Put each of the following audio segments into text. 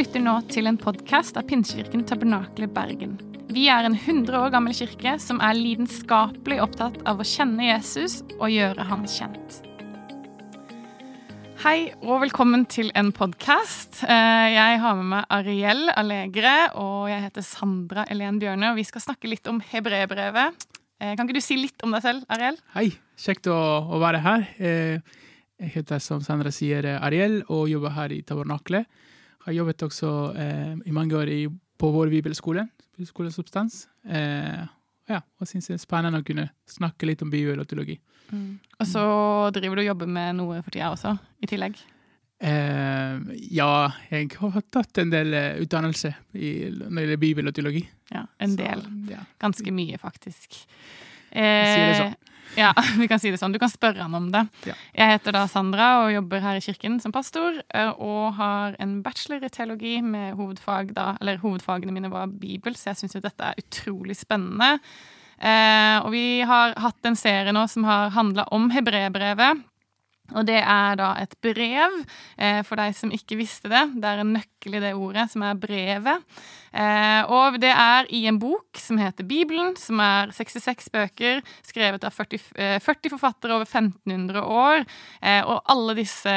lytter nå til en podkast av Pinsekirken Tabernakle Bergen. Vi er en 100 år gammel kirke som er lidenskapelig opptatt av å kjenne Jesus og gjøre han kjent. Hei og velkommen til en podkast. Jeg har med meg Ariel Allegre, og jeg heter Sandra Elen Bjørne. og Vi skal snakke litt om hebreerbrevet. Kan ikke du si litt om deg selv, Ariel? Hei, kjekt å, å være her. Jeg heter, som Sandra sier, Ariel og jobber her i Tabernakle. Har jobbet også eh, i mange år i, på vår bibelskole, Bibelskolesubstans. Eh, ja, og syns det er spennende å kunne snakke litt om bibel og teologi. Mm. Og så driver du og jobber med noe for tida også, i tillegg? Eh, ja, jeg har tatt en del uh, utdannelse i, når det gjelder bibel og teologi. Ja, en del. Så, ja. Ganske mye, faktisk. Eh, Sier det sånn. Ja, vi kan si det sånn. Du kan spørre han om det. Ja. Jeg heter da Sandra og jobber her i kirken som pastor. Eh, og har en bachelor i teologi med hovedfag da, eller hovedfagene mine var bibel, så jeg syns jo dette er utrolig spennende. Eh, og vi har hatt en serie nå som har handla om hebreerbrevet. Og det er da et brev, eh, for deg som ikke visste det. Det er en nøkkel i det ordet, som er brevet. Eh, og det er i en bok som heter Bibelen, som er 66 bøker, skrevet av 40, eh, 40 forfattere over 1500 år. Eh, og alle disse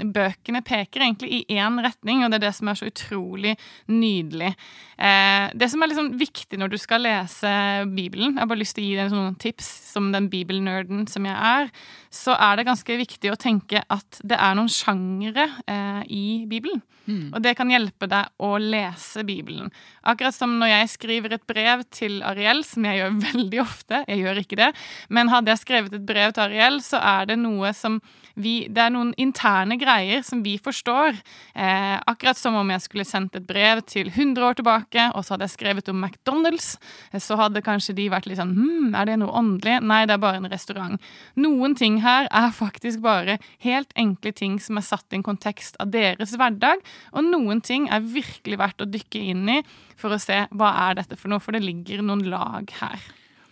bøkene peker egentlig i én retning, og det er det som er så utrolig nydelig. Eh, det som er liksom viktig når du skal lese Bibelen, jeg har bare lyst til å gi deg noen tips som den bibelnerden som jeg er, så er det ganske viktig å tenke at det er noen sjangere eh, i Bibelen. Mm. Og det kan hjelpe deg å lese Bibelen. Akkurat som når jeg skriver et brev til Ariel, som jeg gjør veldig ofte. Jeg gjør ikke det, men hadde jeg skrevet et brev til Ariel, så er det noe som vi Det er noen interne greier som vi forstår. Eh, akkurat som om jeg skulle sendt et brev til 100 år tilbake, og så hadde jeg skrevet om McDonald's, eh, så hadde kanskje de vært litt sånn Hm, er det noe åndelig? Nei, det er bare en restaurant. Noen ting her er faktisk bare helt enkle ting som er satt i en kontekst av deres hverdag, og noen ting er virkelig verdt å dykke inn i for å se hva er dette for noe, for det ligger noen lag her.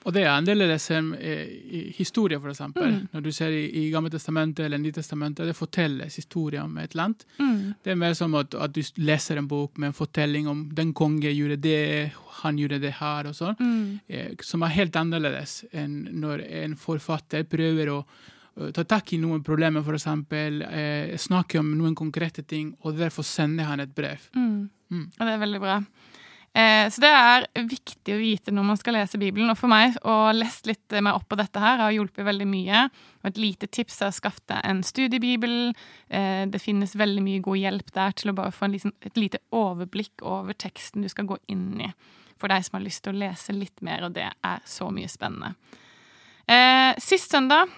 Og det er en del av det som er i historie, for eksempel. Mm. Når du ser i, i Gamle testamentet eller Nytestamentet, det fortelles historier om et land. Mm. Det er mer som at, at, du leser en bok med en fortelling om den konge gjorde det, han gjorde det her, og sånn. Mm. Eh, som er helt annerledes enn når en forfatter prøver å ta tak i noen problemer, f.eks. Eh, snakke om noen konkrete ting, og derfor sender han et brev. Mm. Mm. Og det er veldig bra. Eh, så det er viktig å vite når man skal lese Bibelen. Og for meg, å lese litt mer opp på dette her, har hjulpet veldig mye. Og et lite tips er å skaffe deg en studiebibel. Eh, det finnes veldig mye god hjelp der til å bare få liten, et lite overblikk over teksten du skal gå inn i. For deg som har lyst til å lese litt mer, og det er så mye spennende. Eh, sist søndag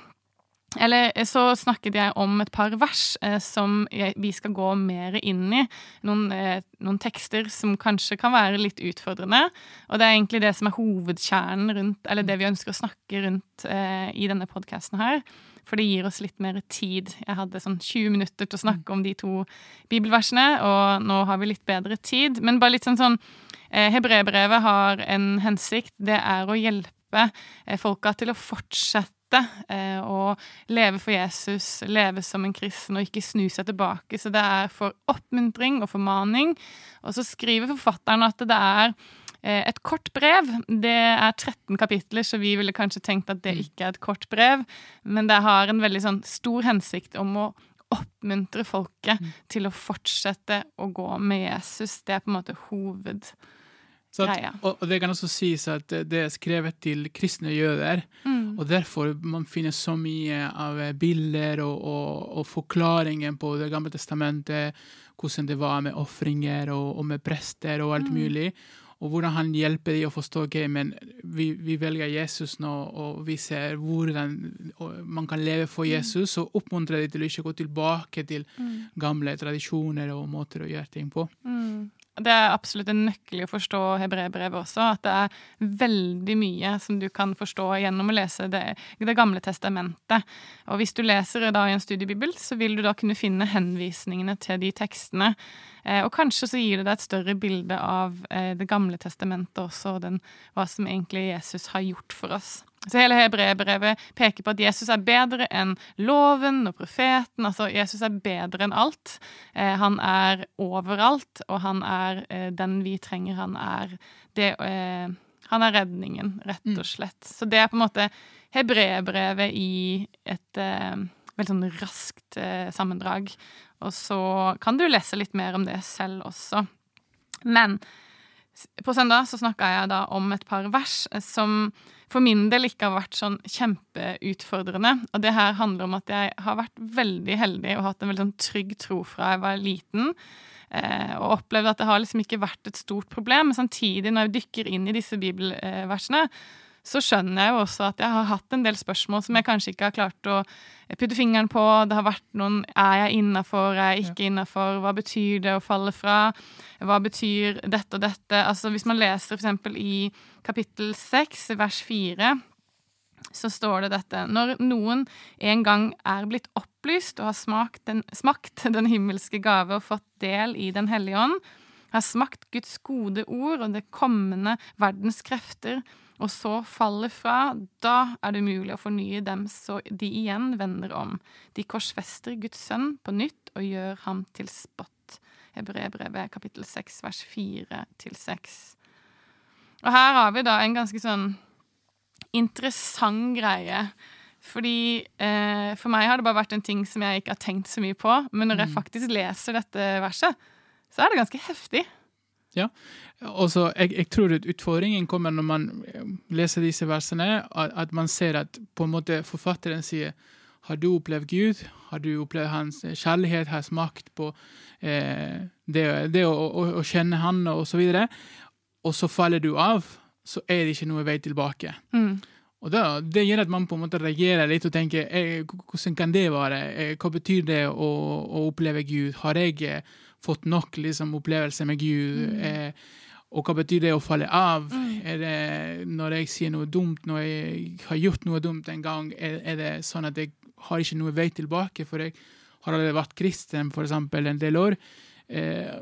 eller eh, så snakket jeg om et par vers eh, som jeg, vi skal gå mer inn i. Noen, eh, noen, tekster som kanskje kan være litt utfordrende. Og det er egentlig det som er hovedkjernen rundt, eller det vi ønsker å snakke rundt eh, i denne podkasten her. For det gir oss litt mer tid. Jeg hadde sånn 20 minutter til å snakke om de to bibelversene, og nå har vi litt bedre tid. Men bare litt sånn sånn eh, Hebreerbrevet har en hensikt. Det er å hjelpe eh, folka til å fortsette eh, å leve for Jesus, leve som en kristen og ikke snu seg tilbake. Så det er for oppmuntring og formaning. Og så skriver forfatteren at det er eh, et kort brev. Det er 13 kapitler, så vi ville kanskje tenkt at det mm. ikke er et kort brev, men det har en veldig sånn stor hensikt om å oppmuntre folket mm. til å fortsette å gå med Jesus. Det er på en måte hoved at, og, og, det kan også sies at det er skrevet til kristne jøder, mm. Og derfor man finner så mye av bilder og, og, og forklaringer på Det gamle testamentet, hvordan det var med ofringer og, med prester og alt mm. mulig. Og hvordan han hjelper dem å forstå ok, men vi, vi, velger Jesus nå, og vi ser hvordan man kan leve for mm. Jesus, og oppmuntrer dem til å ikke gå tilbake til mm. gamle tradisjoner og måter å gjøre ting på. Mm. Det er absolutt en nøkkel å forstå hebreerbrevet også. At det er veldig mye som du kan forstå gjennom å lese det, det gamle testamentet. Og hvis du leser da i en studiebibel, så vil du da kunne finne henvisningene til de tekstene. Eh, og kanskje så gir det deg et større bilde av eh, det gamle testamentet også, og den, hva som egentlig Jesus har gjort for oss. Så hele hebreerbrevet peker på at Jesus er bedre enn loven og profeten. Altså, Jesus er bedre enn alt. Eh, han er overalt, og han er eh, den vi trenger. Han er det eh, Han er redningen, rett og mm. slett. Mm. Så det er på en måte hebreerbrevet i et eh, veldig sånn raskt eh, sammendrag. Og så kan du lese litt mer om det selv også. Men på søndag så snakka jeg da om et par vers som for min del ikke har vært sånn kjempeutfordrende. Og det her handler om at jeg har vært veldig heldig og hatt en veldig sånn trygg tro fra jeg var liten. Eh, og opplevd at det har liksom ikke vært et stort problem. Men samtidig, når jeg dykker inn i disse bibelversene, så skjønner jeg jo også at jeg har hatt en del spørsmål som jeg kanskje ikke har klart å putte fingeren på. Det har vært noen Er jeg innafor? Er jeg ikke innafor? Hva betyr det å falle fra? Hva betyr dette og dette? Altså Hvis man leser f.eks. i kapittel 6, vers 4, så står det dette Når noen en gang er blitt opplyst og har smakt den, smakt den himmelske gave og fått del i Den hellige ånd, har smakt Guds gode ord og det kommende verdens krefter, og så faller fra, da er det umulig å fornye dem så de igjen vender om. De korsfester Guds sønn på nytt og gjør ham til spott. Hebreerbrevet kapittel 6 vers 4 til 6. Og her har vi da en ganske sånn interessant greie. Fordi eh, For meg har det bare vært en ting som jeg ikke har tenkt så mye på. Men når jeg mm. faktisk leser dette verset, så er det ganske heftig. Ja, Også, jeg, jeg, tror at utfordringen kommer når man eh, leser disse versene, at, man ser at på en måte forfatteren sier har du opplevd Gud? Har du opplevd hans kjærlighet, hans makt på eh, det, det å, å, å, kjenne han, og så videre? Og så faller du av, så er det ikke noe vei tilbake. Mm. Og da, Det gjør at man på en måte reagerer litt og tenker eh, hvordan kan det være? Eh, hva betyr det å, å oppleve Gud? Har jeg eh, fått nok liksom, opplevelse med Gud. Mm. Eh, og hva betyr det å falle av? Mm. Er det når jeg sier noe dumt, når jeg har gjort noe dumt en gang, er, er det sånn at jeg har ikke noe vei tilbake? For jeg har allerede vært kristen for eksempel, en del år. Eh,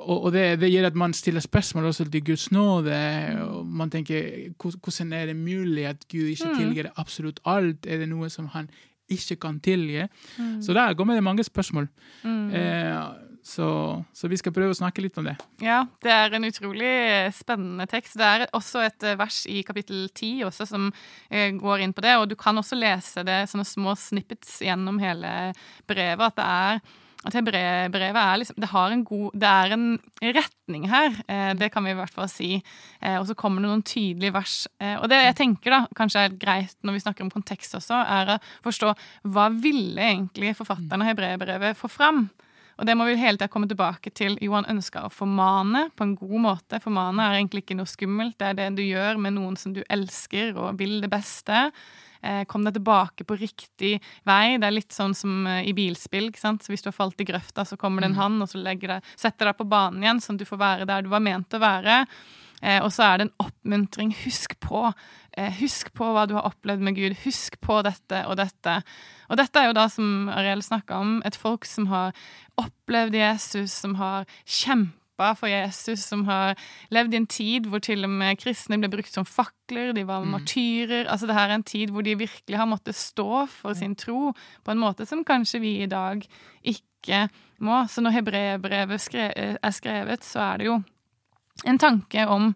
og, og det, det, gjør at man stiller spørsmål også til Guds nåde. og Man tenker hvordan er det mulig at Gud ikke mm. tilgir absolutt alt? Er det noe som han ikke kan tilgi? Mm. Så der kommer det mange spørsmål. Mm. Eh, så, så, vi skal prøve å snakke litt om det. Ja, det er en utrolig spennende tekst. Det er også et eh, vers i kapittel ti som eh, går inn på det. Og du kan også lese det sånne små snippets gjennom hele brevet. At det er at hebreerbrevet er liksom Det har en god Det er en retning her. Eh, det kan vi i hvert fall si. Og så kommer det noen tydelige vers. Og det jeg tenker da, kanskje er greit når vi snakker om kontekst også, er å forstå hva ville egentlig forfatterne av hebreerbrevet få fram? Og det må vi hele tida komme tilbake til. Johan ønska å formane på en god måte. Formane er egentlig ikke noe skummelt. Det er det du gjør med noen som du elsker og vil det beste. Eh, kom deg tilbake på riktig vei. Det er litt sånn som eh, i bilspill. ikke sant? Så Hvis du har falt i grøfta, så kommer det en mm. hann og så deg, setter deg på banen igjen, sånn at du får være der du var ment å være. Eh, og så er det en oppmuntring. Husk på. Eh, husk på hva du har opplevd med Gud. Husk på dette og dette. Og dette er jo da, som Ariel snakka om, et folk som har opplevd Jesus, som har kjempa for Jesus, som har levd i en tid hvor til og med kristne ble brukt som fakler, de var mm. martyrer. Altså det her er en tid hvor de virkelig har måttet stå for sin tro på en måte som kanskje vi i dag ikke må. Så når hebreerbrevet er skrevet, så er det jo en tanke om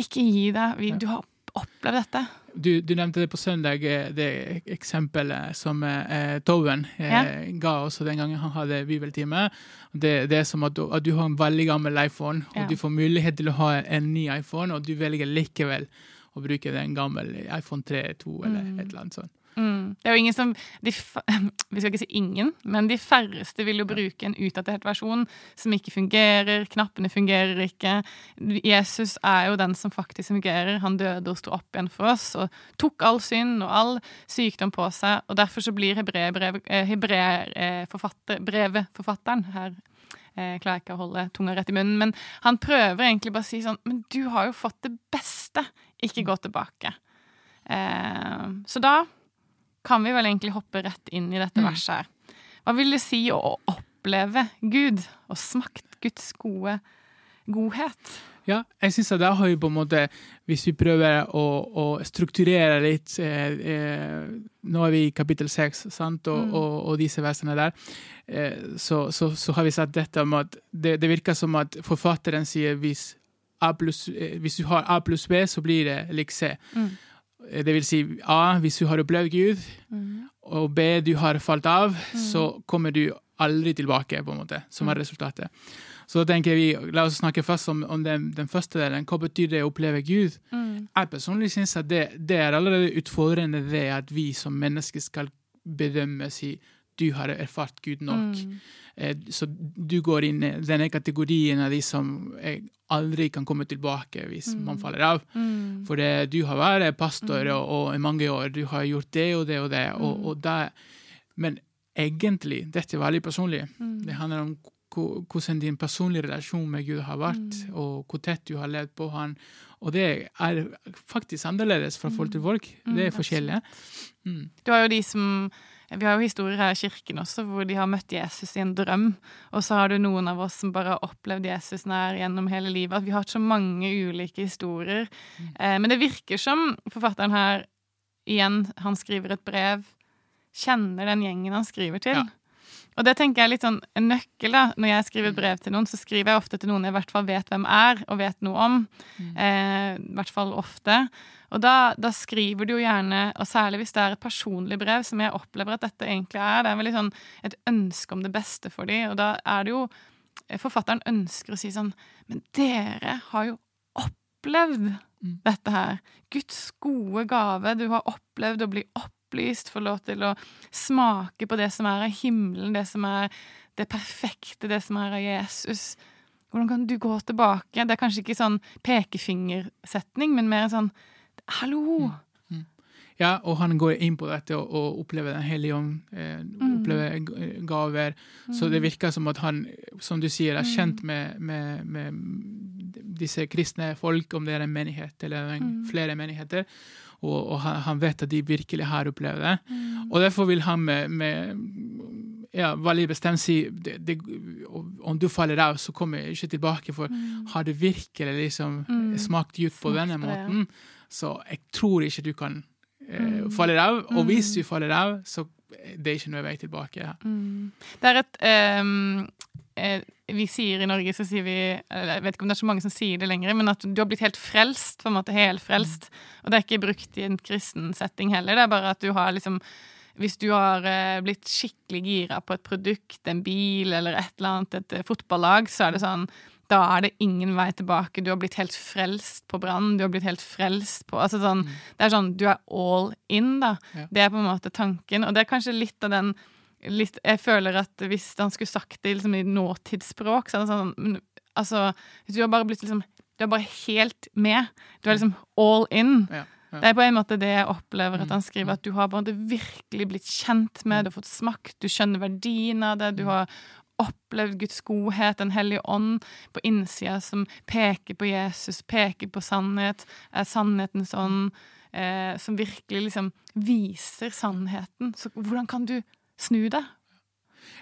ikke gi deg. Du har opplevd dette. Du, du, nevnte det på søndag, eh, det eksempelet som eh, Toven eh, ja. ga oss den gangen han hadde bibeltime. Det, det, er som at du, at du, har en veldig gammel iPhone, og ja. du får mulighet til å ha en ny iPhone, og du velger likevel å bruke den gamle iPhone 3, 2 eller mm. et eller annet sånt. Mm. Det er jo ingen som de, Vi skal ikke si ingen, men de færreste vil jo bruke en utdatert versjon som ikke fungerer. Knappene fungerer ikke. Jesus er jo den som faktisk fungerer. Han døde og sto opp igjen for oss og tok all synd og all sykdom på seg. og Derfor så blir eh, eh, forfatteren her jeg klarer ikke å holde tunga rett i munnen. Men han prøver egentlig bare å si sånn Men du har jo fått det beste. Ikke gå tilbake. Eh, så da kan vi vel egentlig hoppe rett inn i dette mm. verset her. Hva vil det si å oppleve Gud og smakt Guds gode godhet? Ja, jeg syns at da har vi på en måte Hvis vi prøver å, å strukturere litt eh, eh, Nå er vi i kapittel seks, sant, og, mm. og, og, disse versene der. Eh, så, så, så, har vi sett dette om at det, det virker som at forfatteren sier hvis, A plus, eh, hvis du har A pluss B, så blir det lik C. Mm. Det vil si A hvis du har opplevd Gud, mm. og B du har falt av, mm. så kommer du aldri tilbake, på en måte, som er mm. resultatet. Så da tenker vi, La oss snakke først om, om den, den, første delen. Hva betyr det å oppleve Gud? Mm. Jeg personlig syns at det, det, er allerede utfordrende det at vi som mennesker skal bedømmes i du har erfart Gud nok. Mm. Eh, så du går inn i denne kategorien av de som aldri kan komme tilbake hvis mm. man faller av. Mm. For det, du har vært pastor mm. og, i mange år, du har gjort det og det og det. Og, mm. og det men egentlig, dette er veldig personlig. Mm. Det handler om hvordan din personlige relasjon med Gud har vært, mm. og hvor tett du har levd på han. Og det er faktisk annerledes fra folk til folk. Det er forskjellig. Du har jo de som vi har jo historier her i kirken også hvor de har møtt Jesus i en drøm. Og så har du noen av oss som bare har opplevd Jesus nær gjennom hele livet. At vi har hatt så mange ulike historier. Mm. Eh, men det virker som forfatteren her igjen, han skriver et brev, kjenner den gjengen han skriver til. Ja. Og det tenker jeg er litt sånn en nøkkel. da. Når jeg skriver brev til noen, så skriver jeg ofte til noen jeg i hvert fall vet hvem er, og vet noe om. Mm. Eh, I hvert fall ofte. Og da, da, skriver du jo gjerne, og særlig hvis det er et personlig brev, som jeg opplever at dette egentlig er, det er veldig sånn et ønske om det beste for dem, og da er det jo Forfatteren ønsker å si sånn Men dere har jo opplevd mm. dette her. Guds gode gave. Du har opplevd å bli opplevet opplyst, får lov til å smake på det som er av himmelen, det som er det perfekte, det som er av Jesus. Hvordan kan du gå tilbake? Det er kanskje ikke sånn pekefingersetning, men mer sånn Hallo! Mm. Mm. Ja, og han går inn på dette og, og opplever Den hellige ånd, eh, mm. opplever gaver. Så det mm. virker som at han, som du sier, er kjent mm. med, med, med disse kristne folk, om det er en menighet eller en, flere menigheter og, og han, vet at de virkelig har opplevd det. Mm. Og derfor vil han med, med ja, veldig bestemt si det, det, om du faller av, så kommer jeg ikke tilbake. For mm. har det virkelig liksom mm. smakt ut på denne måten, så jeg tror ikke du kan eh, mm. falle av. Og hvis mm. du faller av, så det er ikke noe vei tilbake. Ja. Mm. Det er et um, Vi sier i Norge, så sier vi Jeg vet ikke om det er så mange som sier det lenger, men at du har blitt helt frelst. på en måte Helfrelst. Mm. Og det er ikke brukt i en kristen setting heller. Det er bare at du har liksom hvis du har eh, blitt skikkelig gira på et produkt, en bil eller et eller annet, et eh, fotballag, så er det sånn da er det ingen vei tilbake. Du har blitt helt frelst på Brann. Du har blitt helt frelst på altså sånn, mm. Det er sånn, Du er all in, da. Ja. Det er på en måte tanken. Og det er kanskje litt av den litt, Jeg føler at hvis han skulle sagt det liksom, i nåtidsspråk, så er det sånn Altså, hvis du har bare blitt liksom Du er bare helt med. Du er liksom all in. Ja. Ja. Det er på en måte det jeg opplever at han skriver, at du har bare virkelig blitt kjent med, du har fått smakt, du skjønner verdien av det, du mm. har opplevd Guds godhet, Den hellige ånd, på innsida som peker på Jesus, peker på sannhet, er sannhetens ånd, eh, som virkelig liksom viser sannheten. Så hvordan kan du snu det?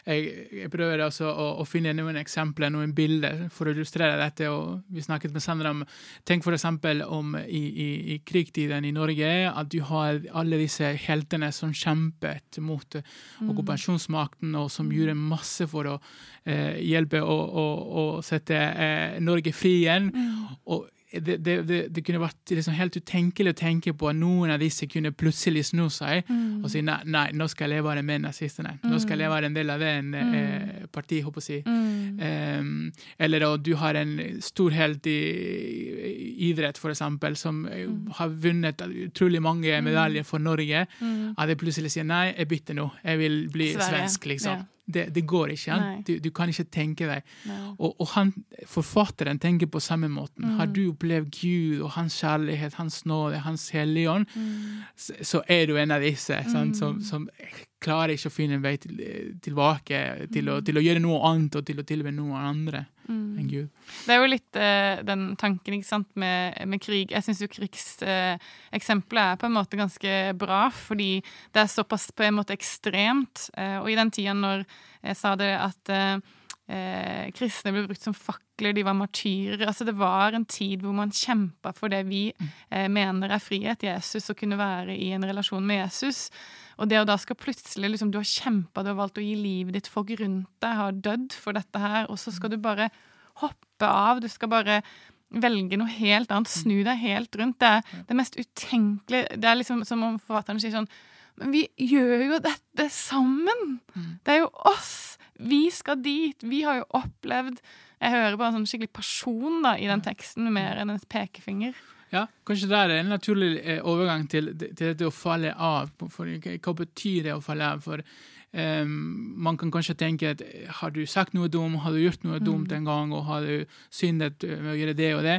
Jeg, jeg prøver altså å, å, finne noen eksempler, noen bilder, for å illustrere dette. og Vi snakket med Sandra om Tenk eksempel om i, i, i krigstiden i Norge, at du har alle disse heltene som kjempet mot mm. okkupasjonsmakten, og som gjorde masse for å eh, hjelpe å, å, å sette eh, Norge fri igjen. Mm. og det, det, det, kunne vært liksom helt utenkelig å tenke på at noen av disse kunne plutselig snu seg mm. og si nei, nei, nå skal jeg være med nazistene. Mm. Nå skal jeg være en del av det mm. eh, partiet, håper jeg å si. Um, eller at du har en stor helt i, i idrett, for eksempel, som eh, mm. har vunnet utrolig mange medaljer for Norge. At jeg plutselig sier nei, jeg bytter nå. Jeg vil bli Sverige. svensk, liksom. Ja. Det, det, går ikke. Du, du, kan ikke tenke deg. Og, og han, forfatteren tenker på samme måten. Mm. Har du opplevd Gud og hans kjærlighet, hans nåde, hans hellige ånd, mm. så, så, er du en av disse mm. som, som, klarer ikke å finne en vei til, tilbake til å, mm. til å, gjøre noe annet og til å tilbe noen andre mm. enn Gud. Det er jo litt uh, den tanken ikke sant, med, med krig. Jeg syns jo krigseksempelet uh, er på en måte ganske bra, fordi det er såpass på en måte ekstremt. Uh, og i den tida når jeg sa det at kristne ble brukt som fakkel enkler, de var martyrer. Altså Det var en tid hvor man kjempa for det vi eh, mener er frihet. Jesus, å kunne være i en relasjon med Jesus. Og det å da skal plutselig liksom, Du har kjempa, du har valgt å gi livet ditt. Folk rundt deg har dødd for dette her, og så skal du bare hoppe av. Du skal bare velge noe helt annet. Snu deg helt rundt. Det er det mest utenkelige. Det er liksom som om forfatteren sier sånn Men vi gjør jo dette sammen! Mm. Det er jo oss! Vi skal dit! Vi har jo opplevd Jeg hører bare en sånn skikkelig person da, i den teksten, mer enn en pekefinger. Ja, kanskje det er en naturlig eh, overgang til, til dette å falle av. For, hva betyr det å falle av? For Um, man kan kanskje tenke at har du sagt noe dumt, har du gjort noe dumt mm. en gang, og har du syndet med å gjøre det og det?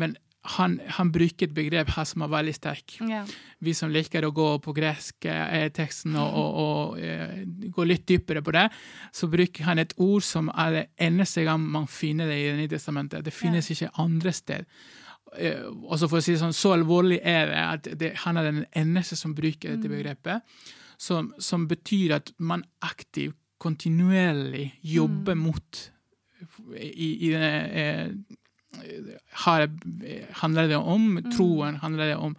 Men han, han bruker et begrep her som er veldig sterk. Yeah. Vi som liker å gå på gresk eh, teksten og, og, og eh, gå litt dypere på det, så bruker han et ord som er det eneste gang man finner det i Det nye testamentet. Det finnes yeah. ikke andre sted. Eh, også for å si det sånn, så alvorlig er det at det, han er den eneste som bruker dette mm. begrepet som, som betyr at man aktivt, kontinuerlig jobber mm. mot i, i eh, har, handler det om mm. troen, handler det om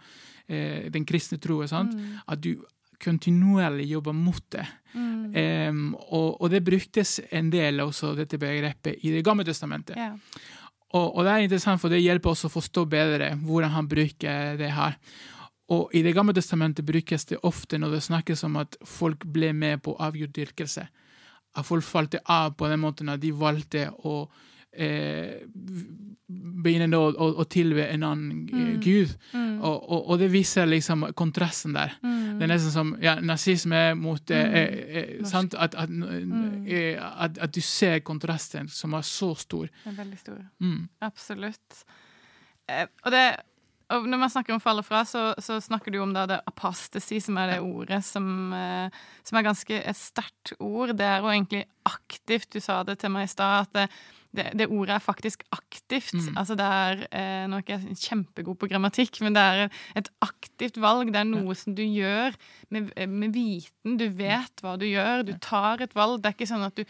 eh, den kristne troen. Mm. At du kontinuerlig jobber mot det. Mm. Um, og, og, det bruktes en del også, dette begrepet, i Det gamle testamentet. Yeah. Og, og, det er interessant, for det hjelper oss å forstå bedre hvordan han bruker det her. Og i Det gamle testamentet brukes det ofte når det snakkes om at folk ble med på avguddyrkelse. At folk falt av på den måten at de valgte å eh, da å, å, å, tilbe en annen eh, mm. gud. Mm. Og, og, og, det viser liksom kontrasten der. Mm. Det er nesten som ja, nazisme mot eh, mm. eh, eh sant? At, at, mm. eh, at, at, du ser kontrasten som er så stor. Den er veldig stor. Mm. Absolutt. og det og når man snakker om falle fra, så, så snakker du om da det apastesi, som er det ordet som, som er ganske et sterkt ord. Det er jo egentlig aktivt. Du sa det til meg i stad, at det, det, det, ordet er faktisk aktivt. Mm. Altså det er eh, Nå er ikke jeg kjempegod på grammatikk, men det er et aktivt valg. Det er noe ja. som du gjør med, med, viten. Du vet hva du gjør. Du tar et valg. Det er ikke sånn at du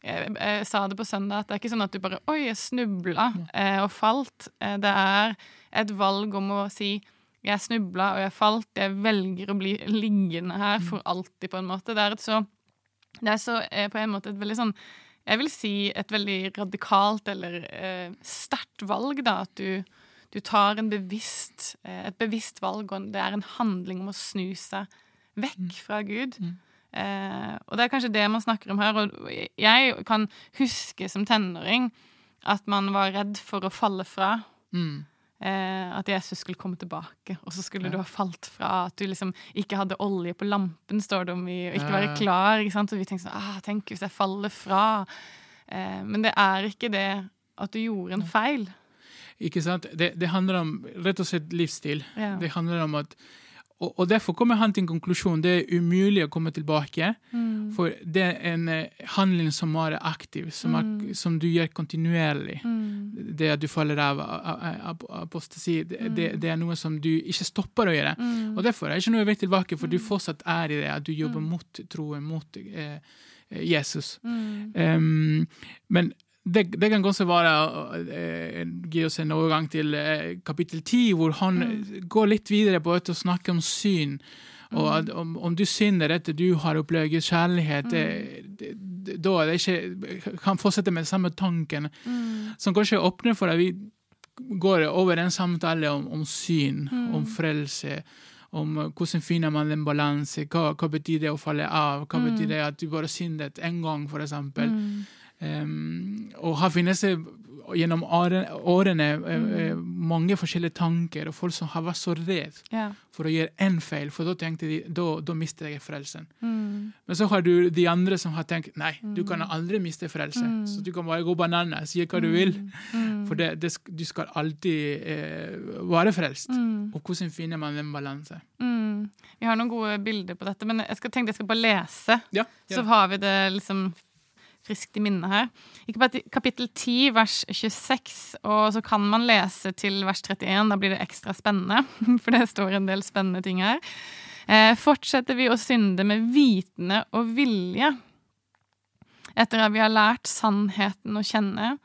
jeg, jeg, sa det på søndag, at det er ikke sånn at du bare Oi, jeg snubla eh, og falt. Eh, det er et valg om å si jeg snubla og jeg falt, jeg velger å bli liggende her for alltid, på en måte. Det er, så, det er så eh, på en måte et veldig sånn Jeg vil si et veldig radikalt eller eh, sterkt valg, da. At du, du tar bevisst, eh, et bevisst valg, og det er en handling om å snu seg vekk mm. fra Gud. Mm. Eh, og det er kanskje det man snakker om her. Og jeg kan huske som tenåring at man var redd for å falle fra. Mm. Eh, at Jesus skulle komme tilbake, og så skulle ja. du ha falt fra. At du liksom ikke hadde olje på lampen, står det om, i, og ikke være klar. Ikke sant? Og vi tenkte sånn ah, Tenk hvis jeg faller fra. Eh, men det er ikke det at du gjorde en feil. Ikke sant? Det, det handler om rett og slett livsstil. Ja. Det handler om at og, og, Derfor kommer han til en konklusjon. Det er umulig å komme tilbake. Mm. For det er en uh, handling som er aktiv, som, er, mm. som du gjør kontinuerlig. Mm. Det at du faller av apostasi, det, det, mm. det, er noe som du ikke stopper å gjøre. Mm. Og Derfor er det ikke noe vei tilbake, for du fortsatt er i det at du jobber mot troen, mot eh, Jesus. Um, men det, det, kan også være eh, gi oss en overgang til eh, kapittel ti, hvor han mm. går litt videre på å snakke om syn. Og mm. at, om, om, du synder etter du har opplevd Guds kjærlighet, mm. da er det ikke kan fortsette med den samme tanken, mm. som kanskje åpner for at vi går over en samtale om, om syn, mm. om frelse om hvordan finner man en balanse, hva, hva, betyr det å falle av, hva mm. betyr det at du bare syndet en gang, for eksempel. Mm. Um, og her finnes det gjennom årene mm. mange forskjellige tanker, og folk som har vært så redd yeah. for å gjøre én feil, for da tenkte de da, da mister jeg frelsen. Mm. Men så har du de andre som har tenkt nei, du kan mm. aldri miste frelsen. Mm. Så du kan bare gå bananas, si hva du vil. Mm. For det, det, du skal alltid eh, være frelst. Og hvordan finner man den balansen? Vi har noen gode bilder på dette, men jeg skal tenke jeg skal bare lese. Ja, ja. Så har vi det liksom friskt i minne her. I kapittel 10, vers 26, og så kan man lese til vers 31. Da blir det ekstra spennende, for det står en del spennende ting her. Eh, fortsetter vi å synde med vitende og vilje etter at vi har lært sannheten å kjenne,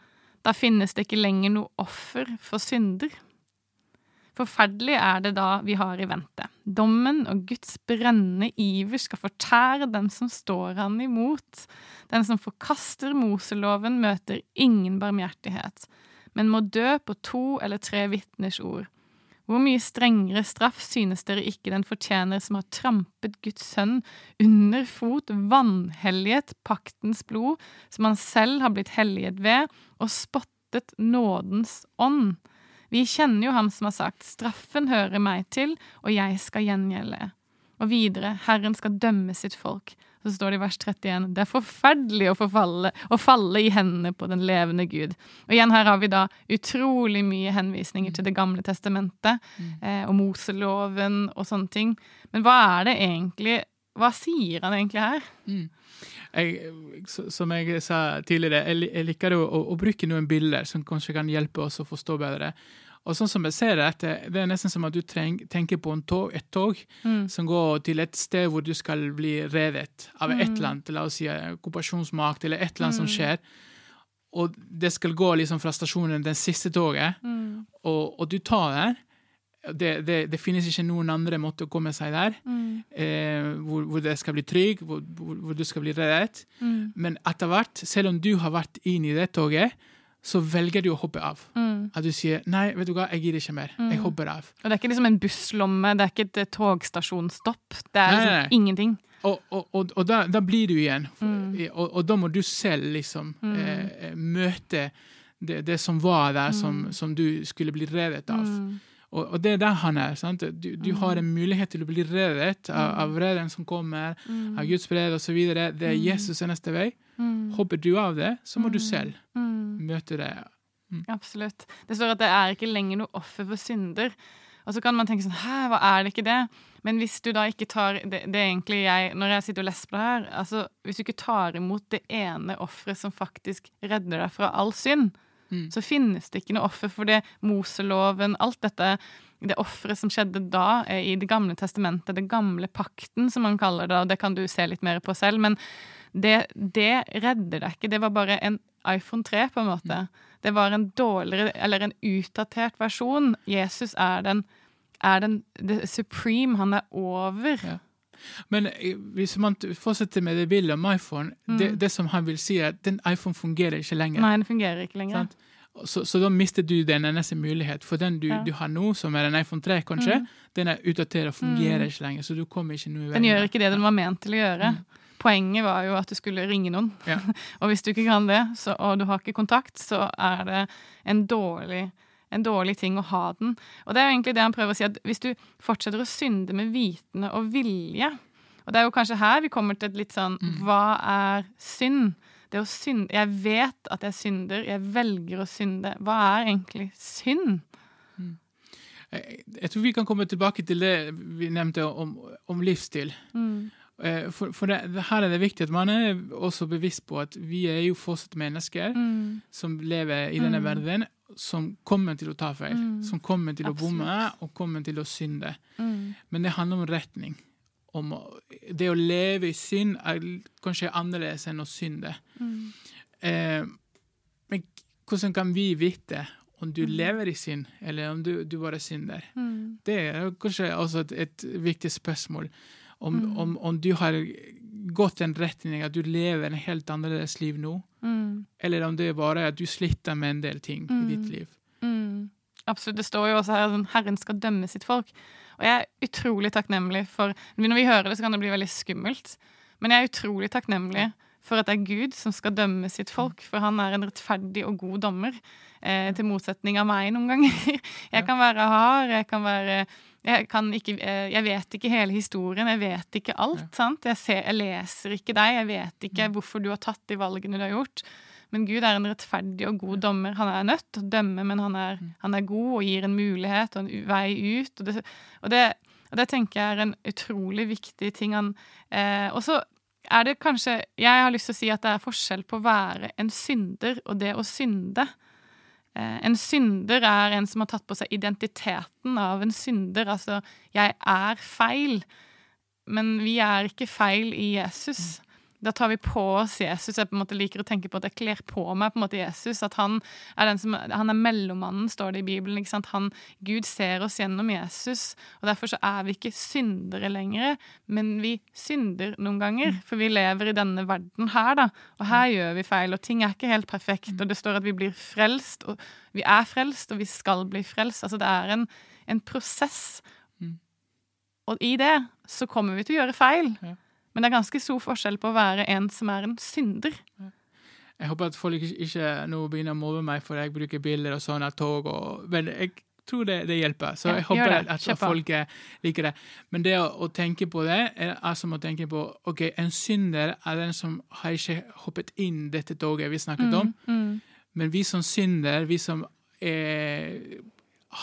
Da finnes det ikke lenger noe offer for synder. Forferdelig er det da vi har i vente. Dommen og Guds brennende iver skal fortære den som står han imot. Den som forkaster Moseloven, møter ingen barmhjertighet, men må dø på to eller tre vitners ord. Hvor mye strengere straff synes dere ikke den fortjener som har trampet Guds sønn under fot, vanhelliget paktens blod, som han selv har blitt helliget ved, og spottet nådens ånd? Vi kjenner jo ham som har sagt, straffen hører meg til, og jeg skal gjengjelde. Og videre, Herren skal dømme sitt folk. Så står det i vers 31 det er forferdelig å, forfalle, å falle i hendene på den levende Gud. Og igjen her har vi da utrolig mye henvisninger til Det gamle testamentet mm. eh, og Moseloven og sånne ting. Men hva er det egentlig Hva sier han egentlig her? Mm. Jeg, som jeg sa tidligere, jeg, liker å, å, bruke noen bilder som kanskje kan hjelpe oss å forstå bedre. Og sånn som jeg ser det, det er nesten som at du treng, tenker på tog, et tog mm. som går til et sted hvor du skal bli revet av et eller mm. annet, la oss si okkupasjonsmakt, eller et eller annet mm. som skjer. Og det skal gå liksom fra stasjonen, den siste toget, mm. og, og, du tar der. Det, det, det, finnes ikke noen andre måte å komme seg der, mm. eh, hvor, hvor, det skal bli trygg, hvor, hvor, hvor du skal bli reddet. Mm. Men etter hvert, selv om du har vært inn i det toget, så velger du å hoppe av. Mm. At du sier 'nei, vet du hva, jeg gidder ikke mer'. Mm. Jeg hopper av. Og Det er ikke liksom en busslomme, det er ikke et togstasjonsstopp. Det er nei, liksom nei. ingenting. Og, og, og, og da, da, blir du igjen. Mm. Og, da må du selv liksom mm. eh, møte det, det, som var der, som, som, du skulle bli revet av. Og, og, det er der han er. sant? Du, du mm. har en mulighet til å bli reddet av, mm. av redden som kommer, mm. av Guds fred osv. Det er mm. Jesus neste vei. Mm. Hopper du av det, så må du mm. selv møte det. Absolutt. Det står at det er ikke lenger noe offer for synder. Og så kan man tenke sånn Hæ, hva er det ikke det? Men hvis du da ikke tar det, det er egentlig jeg, Når jeg sitter og leser på det her altså Hvis du ikke tar imot det ene offeret som faktisk redder deg fra all synd, Mm. Så finnes det ikke noe offer for det. Moseloven, alt dette, det offeret som skjedde da i Det gamle testamentet, det gamle pakten, som man kaller det, og det kan du se litt mer på selv, men det, det redder deg ikke. Det var bare en iPhone 3, på en måte. Mm. Det var en dårligere, eller en utdatert versjon. Jesus er den, er den supreme. Han er over. Ja. Men eh, hvis man fortsetter med det bildet om iPhone, mm. det, det, som han vil si, er at den iPhone fungerer ikke lenger. Nei, den fungerer ikke lenger. Så, så, da mister du den eneste mulighet. For den du, ja. du, har nå, som er en iPhone 3, kanskje, mm. den er utdatert og fungerer mm. ikke lenger. Så du kommer ikke noe Den gjør ikke det den var ment til å gjøre. Mm. Poenget var jo at du skulle ringe noen. Ja. og hvis du ikke kan det, så, og du har ikke kontakt, så er det en dårlig en dårlig ting å ha den. Og det er jo egentlig det han prøver å si, at hvis du fortsetter å synde med vitende og vilje Og det er jo kanskje her vi kommer til et litt sånn mm. Hva er synd? Det å synde Jeg vet at jeg synder, jeg velger å synde. Hva er egentlig synd? Mm. Jeg tror vi kan komme tilbake til det vi nevnte om, om livsstil. Mm. Eh, for, for det, her er det viktig at man er også bevisst på at vi er jo fortsatt mennesker mm. som lever i denne mm. verden, som kommer til å ta feil. Mm. Som kommer til Absolutt. å bomme og kommer til å synde. Mm. Men det handler om retning om Det å leve i synd er kanskje annerledes enn å synde. Mm. Eh, men hvordan kan vi vite om du mm. lever i synd, eller om du, du bare synder? Mm. Det er kanskje også et, et viktig spørsmål. Om, mm. om, om, du har gått den retning at du lever en helt annerledes liv nå, mm. eller om det er bare at du sliter med en del ting i ditt mm. liv. Absolutt. Det står jo også her at Herren skal dømme sitt folk. Og jeg er utrolig takknemlig for Når vi hører det, så kan det bli veldig skummelt. Men jeg er utrolig takknemlig for at det er Gud som skal dømme sitt folk. For han er en rettferdig og god dommer. Eh, til motsetning av meg noen ganger. Jeg kan være hard, jeg kan være jeg, kan ikke, eh, jeg vet ikke hele historien, jeg vet ikke alt. sant? Jeg, ser, jeg leser ikke deg, jeg vet ikke mm. hvorfor du har tatt de valgene du har gjort. Men Gud er en rettferdig og god dommer. Han er nødt til å dømme, men han er, mm. han er, god og gir en mulighet og en vei ut. Og det, og det, og det tenker jeg er en utrolig viktig ting. Han, eh, og så er det kanskje Jeg har lyst til å si at det er forskjell på å være en synder og det å synde. Eh, en synder er en som har tatt på seg identiteten av en synder. Altså, jeg er feil. Men vi er ikke feil i Jesus. Da tar vi på oss Jesus. Jeg på en måte liker å tenke på at jeg kler på meg på en måte Jesus. At han er den som, han er mellommannen, står det i Bibelen. ikke sant? Han, Gud ser oss gjennom Jesus. og Derfor så er vi ikke syndere lenger, men vi synder noen ganger. For vi lever i denne verden her, da. Og her gjør vi feil, og ting er ikke helt perfekt. Og det står at vi blir frelst, og vi er frelst, og vi skal bli frelst. Altså det er en, en prosess. Mm. Og i det så kommer vi til å gjøre feil. Ja. Men det er ganske stor forskjell på å være en som er en synder. Jeg håper at folk ikke, nå begynner å mobbe meg for jeg bruker bilder og sånn av tog. Og, men jeg tror det, det, hjelper. Så jeg ja, håper at, at folk liker det. Men det å, å, tenke på det er, er som å tenke på ok, en synder er den som har ikke hoppet inn dette toget vi snakket mm, om. Mm. Men vi som synder, vi som er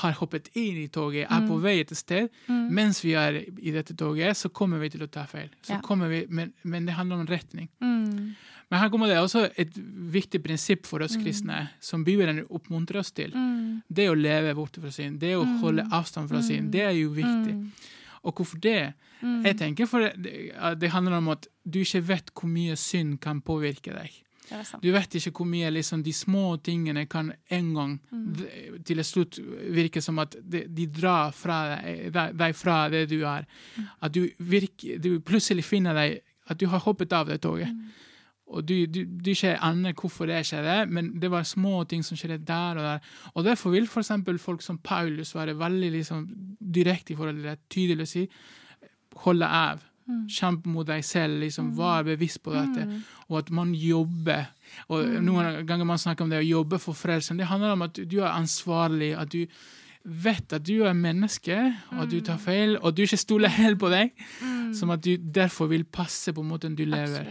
har hoppet inn i toget, er mm. på vei et sted. Mm. Mens vi er i dette toget, så kommer vi til å ta feil. Ja. Vi, men, men, det handler om retning. Mm. Men her kommer det også et viktig prinsipp for oss mm. kristne, som Bibelen oppmuntrer oss til. Mm. Det å leve borte fra synd, det å mm. holde avstand fra synd, det er jo viktig. Og hvorfor det? Jeg tenker for det, det handler om at du ikke vet hvor mye synd kan påvirke deg. Du vet ikke hvor mye liksom, de små tingene kan en gang mm. til slutt virke som at de, de drar fra deg, deg, fra det du er. Mm. At du, virker, du, plutselig finner deg at du har hoppet av det toget. Mm. Og du, du, du ikke aner hvorfor det skjedde, men det var små ting som skjedde der og der. Og Derfor vil f.eks. folk som Paulus være veldig liksom, direkte i forhold til det, tydelig å si holde av. Mm. Kjempe mot deg selv, liksom, mm. vær bevisst på dette, mm. og at man jobber. Og mm. Noen ganger man snakker om det å jobbe for frelsen. Det handler om at du er ansvarlig, at du vet at du er menneske, og at du tar mm. feil, og du ikke stoler helt på deg. Mm. Som at du derfor vil passe på måten du lever.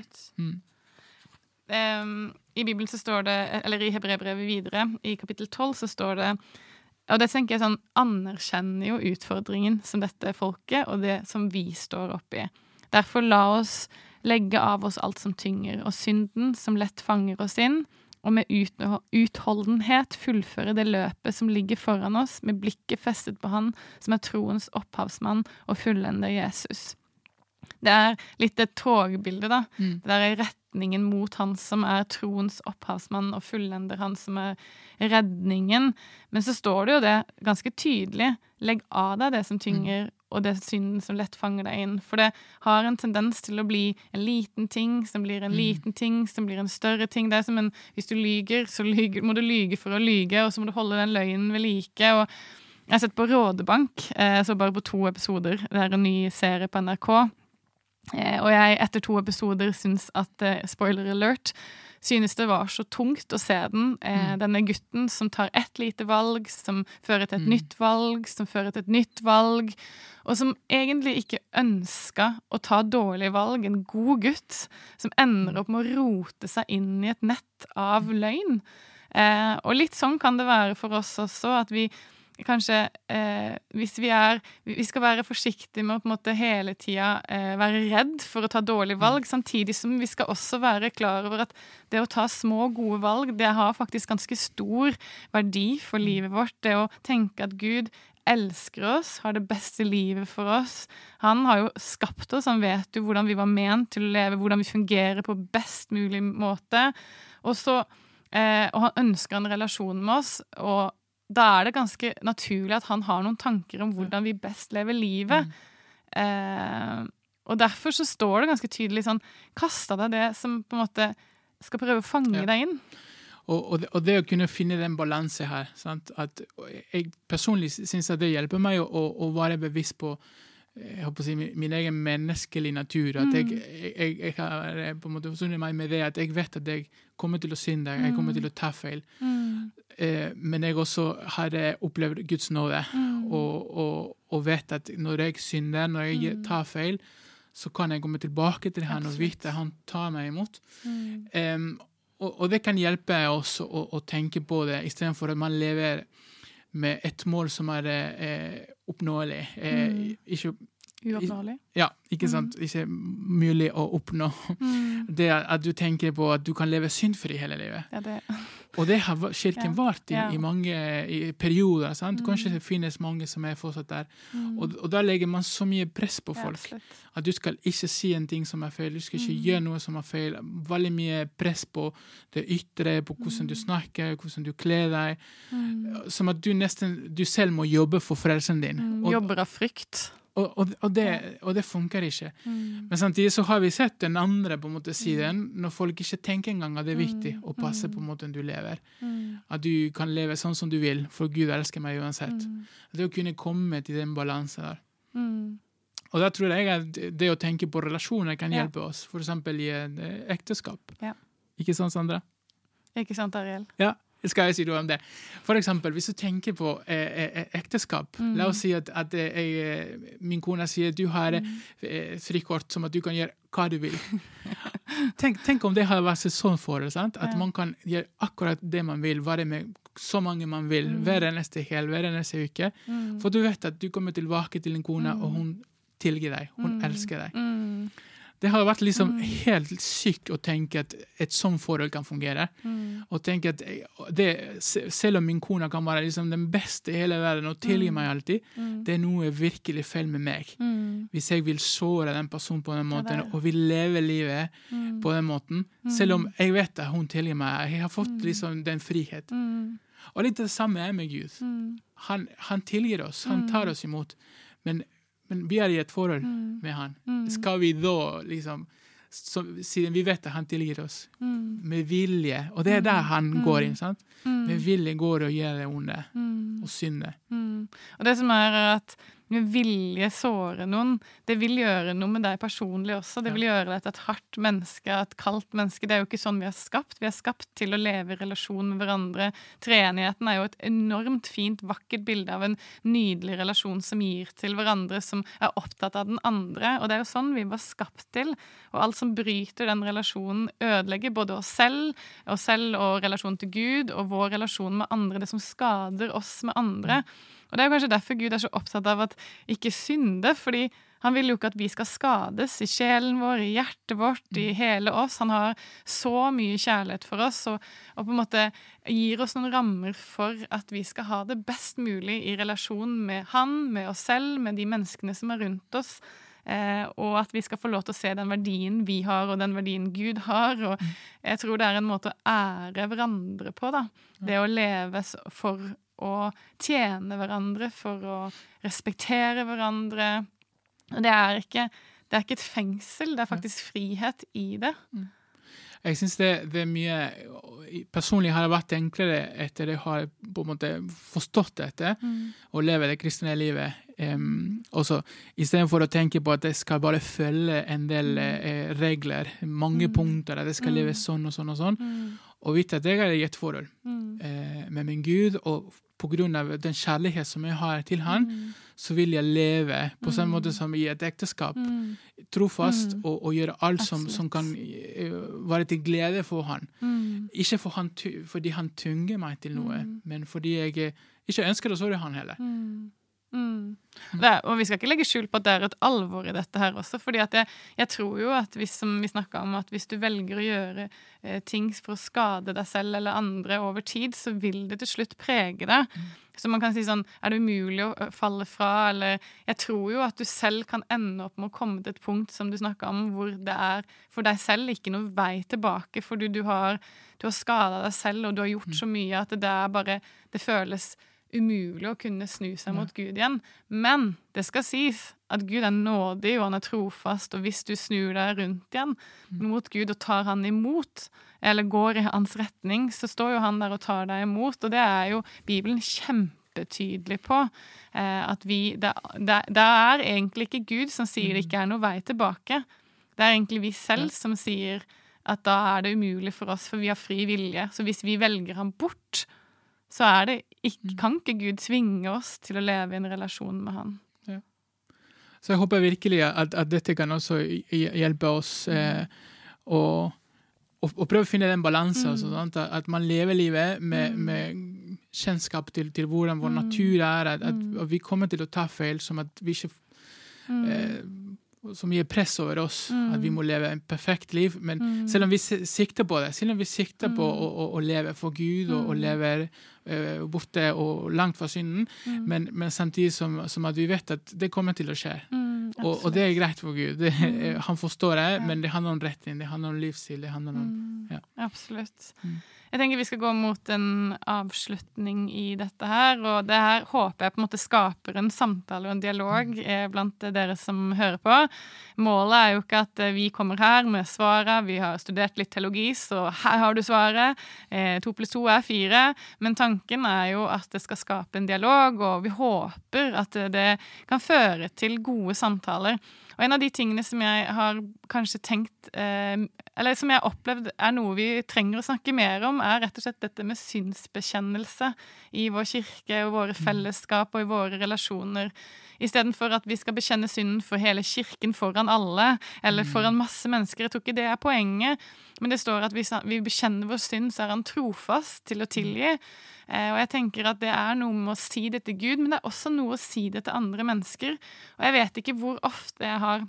Um, I Bibelen så står det, eller i Hebrebrevet videre, i kapittel 12, så står det og det tenker jeg sånn, anerkjenner jo utfordringen som dette folket, og det som vi står oppi. Derfor la oss legge av oss alt som tynger, og synden som lett fanger oss inn, og med utholdenhet fullføre det løpet som ligger foran oss, med blikket festet på Han som er troens opphavsmann og fullender Jesus. Det er litt det togbildet, da. Mm. Det der er retningen mot han som er troens opphavsmann og fullender, han som er redningen. Men så står det jo det ganske tydelig. Legg av deg det som tynger, mm. og det synden som lett fanger deg inn. For det har en tendens til å bli en liten ting som blir en mm. liten ting, som blir en større ting. Det er som en Hvis du lyger, så lyger, må du lyge for å lyge, og så må du holde den løgnen ved like. og jeg har sett på Rådebank, eh, jeg så bare på to episoder. Det er en ny serie på NRK. Eh, og jeg etter to episoder syns at eh, spoiler alert synes det var så tungt å se den. Eh, mm. Denne gutten som tar ett lite valg, som fører til et mm. nytt valg, som fører til et nytt valg. Og som egentlig ikke ønska å ta dårlige valg. En god gutt som ender mm. opp med å rote seg inn i et nett av løgn. Eh, og litt sånn kan det være for oss også, at vi kanskje eh, Hvis vi er Vi skal være forsiktige med å på en måte hele tida eh, være redd for å ta dårlige mm. valg, samtidig som vi skal også være klar over at det å ta små, gode valg, det har faktisk ganske stor verdi for mm. livet vårt. Det å tenke at Gud elsker oss, har det beste livet for oss. Han har jo skapt oss, han vet jo hvordan vi var ment til å leve, hvordan vi fungerer på best mulig måte. Og så eh, og han ønsker en relasjon med oss, og da er det ganske naturlig at han har noen tanker om hvordan vi best lever livet. Mm. Eh, og derfor så står det ganske tydelig sånn Kasta deg det som på en måte skal prøve å fange ja. deg inn. Og, og, det, og, det, å kunne finne den balansen her sant? At Jeg personlig syns det hjelper meg å, å, være bevisst på jeg håper å si, min, egen menneskelige natur. At jeg, mm. jeg, jeg, har eh, på en måte forsonet meg med det at jeg vet at jeg kommer til å synde, jeg kommer til å ta feil. Mm. Eh, men jeg også har opplevd Guds nåde, mm. og, og, og, vet at når jeg synder, når jeg mm. tar feil, så kan jeg komme tilbake til han og vite at han tar meg imot. Um, og, og, det kan hjelpe oss å, å tenke på det, istedenfor at man lever med et mål som er er oppnåelig. Eh, mm. Ikke Uoppnåelig? Ja, ikke mm. Ikke mulig å oppnå. Mm. Det at du tenker på at du kan leve syndfri hele livet. Ja, det. Og det har kirken ja. vært i, ja. i mange i perioder. sant? Mm. Kanskje det finnes mange som er fortsatt der. Mm. Og, og, da legger man så mye press på folk. at du skal ikke si en ting som er feil, du skal ikke mm. gjøre noe som er feil. Veldig mye press på det ytre, på hvordan du mm. snakker, hvordan du kler deg. Som at du nesten du selv må jobbe for frelsen din. Og, jobber av frykt. Og, og, og, det, og, det, funker ikke. Mm. Men samtidig så har vi sett den andre på en måte siden, mm. når folk ikke tenker engang at det er viktig mm. å passe på måten du lever. Mm. At du kan leve sånn som du vil, for Gud elsker meg uansett. Mm. Det å kunne komme til den balansen der. Mm. Og da tror jeg at det å tenke på relasjoner kan hjelpe oss, f.eks. i et ekteskap. Ja. Ikke sant, Sandra? Ikke sant, Ariel? Ja skal jeg si noe om det. For eksempel, hvis du tenker på eh, eh, eh ekteskap. Mm. La oss si at, at jeg, eh, min kone sier du har mm. eh, frikort som at du kan gjøre hva du vil. tenk, tenk, om det hadde vært sånn for forhold. Sant? At ja. man kan gjøre akkurat det man vil, være med så mange man vil, mm. hver eneste hel, hver eneste uke. Mm. For du vet at du kommer tilbake til din kone, og mm. hun tilgir deg. Hun mm. elsker deg. Det har vært liksom mm. helt sykt å tenke at et sånt forhold kan fungere. Mm. Og tenke at det, Selv om min kone kan være liksom den beste i hele verden og tilgi mm. meg alltid, mm. det er noe virkelig feil med meg. Mm. Hvis jeg vil såre den personen på den måten og vil leve livet mm. på den måten. Selv om jeg vet at hun tilgir meg. Jeg har fått liksom den friheten. Og litt det samme er med Gud. Han, han tilgir oss, han tar oss imot. Men men vi er i et forhold mm. med han. Mm. Skal vi da liksom så, Siden vi vet at han tilgir oss mm. med vilje, og det er der han mm. går inn. sant? Mm. Med vilje går det å gjøre det onde og synde. Og det som er at med vilje såre noen. Det vil gjøre noe med deg personlig også. Det vil gjøre deg til et hardt menneske, et kaldt menneske. Det er jo ikke sånn vi er skapt. Vi er skapt til å leve i relasjon med hverandre. Treenigheten er jo et enormt fint, vakkert bilde av en nydelig relasjon som gir til hverandre, som er opptatt av den andre. Og det er jo sånn vi var skapt til. Og alt som bryter den relasjonen, ødelegger både oss selv, oss selv og relasjonen til Gud, og vår relasjon med andre, det som skader oss med andre. Og Det er kanskje derfor Gud er så opptatt av at ikke synde. fordi han vil jo ikke at vi skal skades i sjelen vår, i hjertet vårt, i mm. hele oss. Han har så mye kjærlighet for oss og, og, på en måte gir oss noen rammer for at vi skal ha det best mulig i relasjon med han, med oss selv, med de menneskene som er rundt oss. Eh, og at vi skal få lov til å se den verdien vi har, og den verdien Gud har. Og mm. jeg tror det er en måte å ære hverandre på, da. Det å leve for å tjene hverandre, for å respektere hverandre. Det er ikke, det er ikke et fengsel, det er faktisk frihet i det. Mm. Jeg syns det, det, er mye Personlig har det vært enklere etter jeg har på en måte forstått dette, mm. og leve det kristne livet. Um, også, Istedenfor å tenke på at jeg skal bare følge en del eh, regler, mange mm. punkter, at jeg skal leve mm. sånn og sånn og sånn, mm. og vite at jeg er i et forhold eh, med min Gud, og på grunn av den kjærlighet som jeg har til han, mm. så vil jeg leve på samme måte som i et ekteskap. Trofast og, og, gjøre alt som, som, kan uh, være til glede for han. Ikke for han, fordi han tynger meg til noe, men fordi jeg ikke ønsker å såre han heller. Mm. Det, og vi skal ikke legge skjul på at det er et alvor i dette her også. fordi jeg, jeg, tror jo at hvis, som vi om, at hvis du velger å gjøre eh, ting for å skade deg selv eller andre over tid, så vil det til slutt prege deg. Mm. Så man kan si sånn Er det umulig å falle fra? Eller Jeg tror jo at du selv kan ende opp med å komme til et punkt som du snakka om, hvor det er for deg selv ikke noe vei tilbake, fordi du har, du har skada deg selv, og du har gjort mm. så mye at det der bare Det føles umulig å kunne snu seg mot Gud igjen. Men det skal sies at Gud er nådig, og han er trofast, og hvis du snur deg rundt igjen mm. mot Gud og tar han imot, eller går i hans retning, så står jo han der og tar deg imot, og det er jo Bibelen kjempe kjempetydelig på. Eh, at vi det, det, det, er egentlig ikke Gud som sier det mm. ikke er noe vei tilbake. Det er egentlig vi selv som sier at da er det umulig for oss, for vi har fri vilje. Så hvis vi velger ham bort, så er det ikke, mm. kan ikke Gud tvinge oss til å leve i en relasjon med Han. Ja. Så jeg håper virkelig at, at dette kan også hjelpe oss mm. eh, å, å, å, prøve å finne den balansen. Mm. Sånn, at man lever livet med, mm. med kjennskap til, til, hvordan vår natur er. At, at, vi kommer til å ta feil, som at vi ikke eh, som gir press over oss, mm. at vi må leve en perfekt liv. Men mm. selv om vi sikter på det, selv om vi sikter på å, å, å, leve for Gud og, mm. leve borte og langt fra synden, men, men, samtidig som, som, at vi vet at det kommer til å skje. Og, og, det er greit for Gud. Det, han forstår det, ja. men det handler om retning, det handler om livsstil. det handler om... Ja. Absolutt. Jeg tenker vi skal gå mot en avslutning i dette her. Og det her håper jeg på en måte skaper en samtale og en dialog mm. eh, blant dere som hører på. Målet er jo ikke at eh, vi kommer her med svaret. Vi har studert litt teologi, så her har du svaret. Eh, to pluss to er fire. Men tanken er jo at det skal skape en dialog, og vi håper at det kan føre til gode samtaler. Og en av de tingene som jeg har kanskje tenkt eh, Eller som jeg har opplevd er noe vi trenger å snakke mer om, er rett og slett dette med synsbekjennelse i vår kirke og våre mm. fellesskap og i våre relasjoner. Istedenfor at vi skal bekjenne synden for hele kirken foran alle, eller mm. foran masse mennesker. Jeg tror ikke det er poenget. Men det står at hvis vi bekjenner vår synd, så er han trofast til å tilgi. Eh, og jeg tenker at det er noe med å si det til Gud, men det er også noe å si det til andre mennesker. Og jeg vet ikke hvor ofte jeg har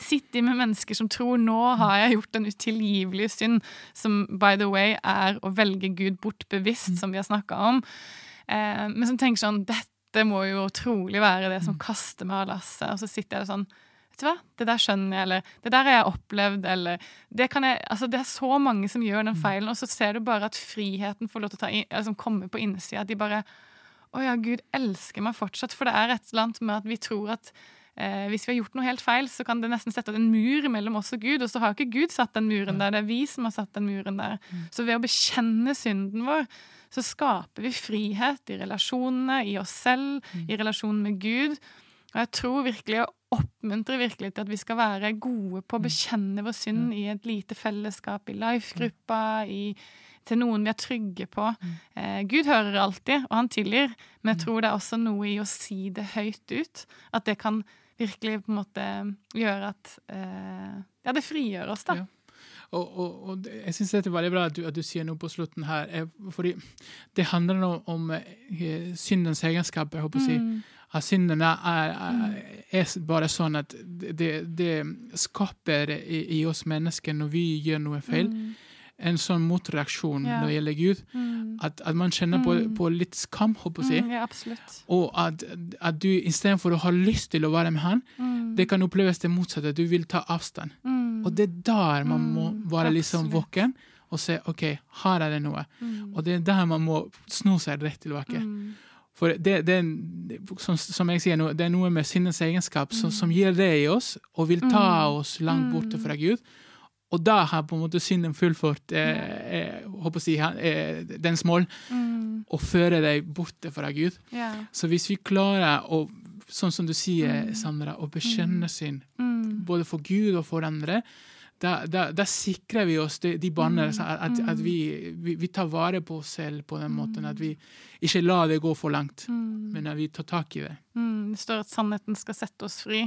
sittet med mennesker som tror nå har jeg gjort en utilgivelig synd, som by the way er å velge Gud bort bevisst, som vi har snakka om. Eh, men som tenker sånn Dette må jo trolig være det som kaster meg av lasset. Og så sitter jeg sånn Vet du hva, det der skjønner jeg, eller det der har jeg opplevd, eller det, kan jeg, altså, det er så mange som gjør den mm. feilen, og så ser du bare at friheten får lov til å ta inn, altså, komme på innsida. At de bare Å ja, Gud elsker meg fortsatt. For det er et eller annet med at vi tror at eh, hvis vi har gjort noe helt feil, så kan det nesten sette en mur mellom oss og Gud. Og så har ikke Gud satt den muren der, det er vi som har satt den muren der. Mm. Så ved å bekjenne synden vår, så skaper vi frihet i relasjonene, i oss selv, mm. i relasjonen med Gud. Og jeg tror virkelig å oppmuntre virkelig til at vi skal være gode på å mm. bekjenne vår synd mm. i et lite fellesskap, i life-gruppa, til noen vi er trygge på. Mm. Eh, Gud hører alltid, og han tilgir, men jeg tror det er også noe i å si det høyt ut. At det kan virkelig på en måte gjøre at eh, Ja, det frigjør oss, da. Ja. Og, og, og, jeg syns det er veldig bra at du, at du, sier noe på slutten her. Fordi det handler om, om eh, syndens egenskaper. jeg håper å si. Mm at syndene er, er, er, bare sånn at det, det skaper i, i, oss mennesker, når vi gjør noe feil, mm. En sånn motreaksjon ja. når det gjelder Gud. Mm. At, at, man kjenner på, mm. på litt skam, håper jeg. Mm, ja, og at, at du istedenfor å ha lyst til å være med han, mm. det kan oppleves det motsatte. Du vil ta avstand. Mm. Og det er der man må være liksom våken og se OK, her er det noe. Og det er der man må sno seg rett tilbake. Mm. For det, det, som, som, jeg sier, det er noe med sinnets egenskap som, som, gir det i oss, og vil ta mm. oss langt borte fra Gud. Og da har på en måte synden fullført eh, eh, si, eh, dens mål, mm. og føre deg borte fra Gud. Yeah. Så hvis vi klarer å, sånn som du sier, mm. Sandra, å bekjenne mm. synd, mm. både for Gud og for andre, da, da, da, sikrer vi oss de, de båndene. Mm. At, at, at vi, vi, vi, tar vare på oss selv på den måten. At vi ikke lar det gå for langt, mm. men at vi tar tak i det. Mm, det står at sannheten skal sette oss fri.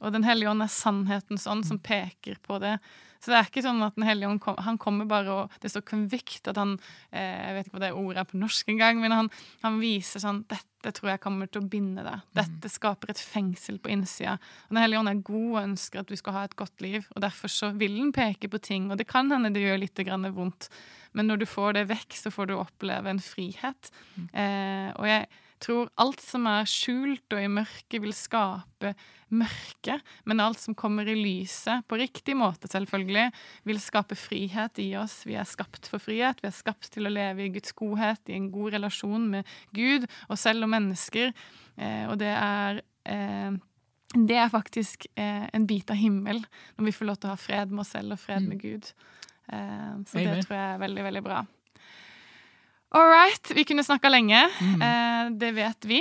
Og Den hellige ånd er sannhetens ånd som peker på det. Så det er ikke sånn at Den hellige ånd kom, han kommer bare og Det står convict, at han eh, Jeg vet ikke hva det ordet er på norsk engang, men han, han, viser sånn Dette tror jeg kommer til å binde deg. Mm. Dette skaper et fengsel på innsida. Og Den hellige ånd er god og ønsker at du skal ha et godt liv, og derfor så vil den peke på ting. Og det kan hende det gjør litt vondt, men når du får det vekk, så får du oppleve en frihet. Mm. Eh, og jeg tror alt som er skjult og i mørket, vil skape mørke. Men alt som kommer i lyset, på riktig måte selvfølgelig, vil skape frihet i oss. Vi er skapt for frihet. Vi er skapt til å leve i Guds godhet, i en god relasjon med Gud og selv og mennesker. Eh, og det er eh, det er faktisk eh, en bit av himmel, når vi får lov til å ha fred med oss selv og fred mm. med Gud. Eh, så Amen. det tror jeg er veldig, veldig bra. All right. Vi kunne snakka lenge. Mm. Eh, det vet vi.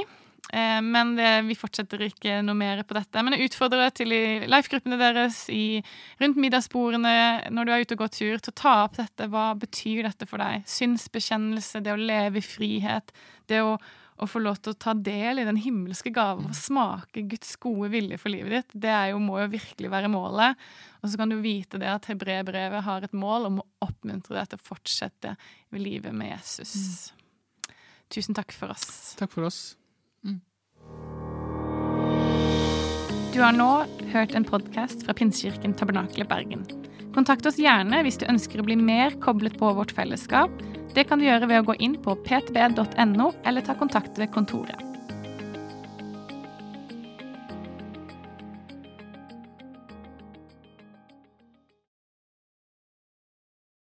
Eh, men det, vi fortsetter ikke noe mer på dette. Men jeg utfordrer til i life-gruppene deres, i, rundt middagsbordene, når du er ute og går tur, til å ta opp dette. Hva betyr dette for deg? Synsbekjennelse, det å leve i frihet, det å å få lov til å ta del i den himmelske gave og smake Guds gode vilje for livet ditt, det jo, må jo virkelig være målet. Og så kan du vite det at hebreerbrevet har et mål om å oppmuntre deg til å fortsette livet med Jesus. Mm. Tusen takk for oss. Takk for oss. Mm. Du har nå hørt en podkast fra Pinsekirken Tabernakle Bergen. Kontakt oss gjerne hvis du ønsker å bli mer koblet på vårt fellesskap. Det kan du gjøre ved å gå inn på ptb.no, eller ta kontakt ved kontoret.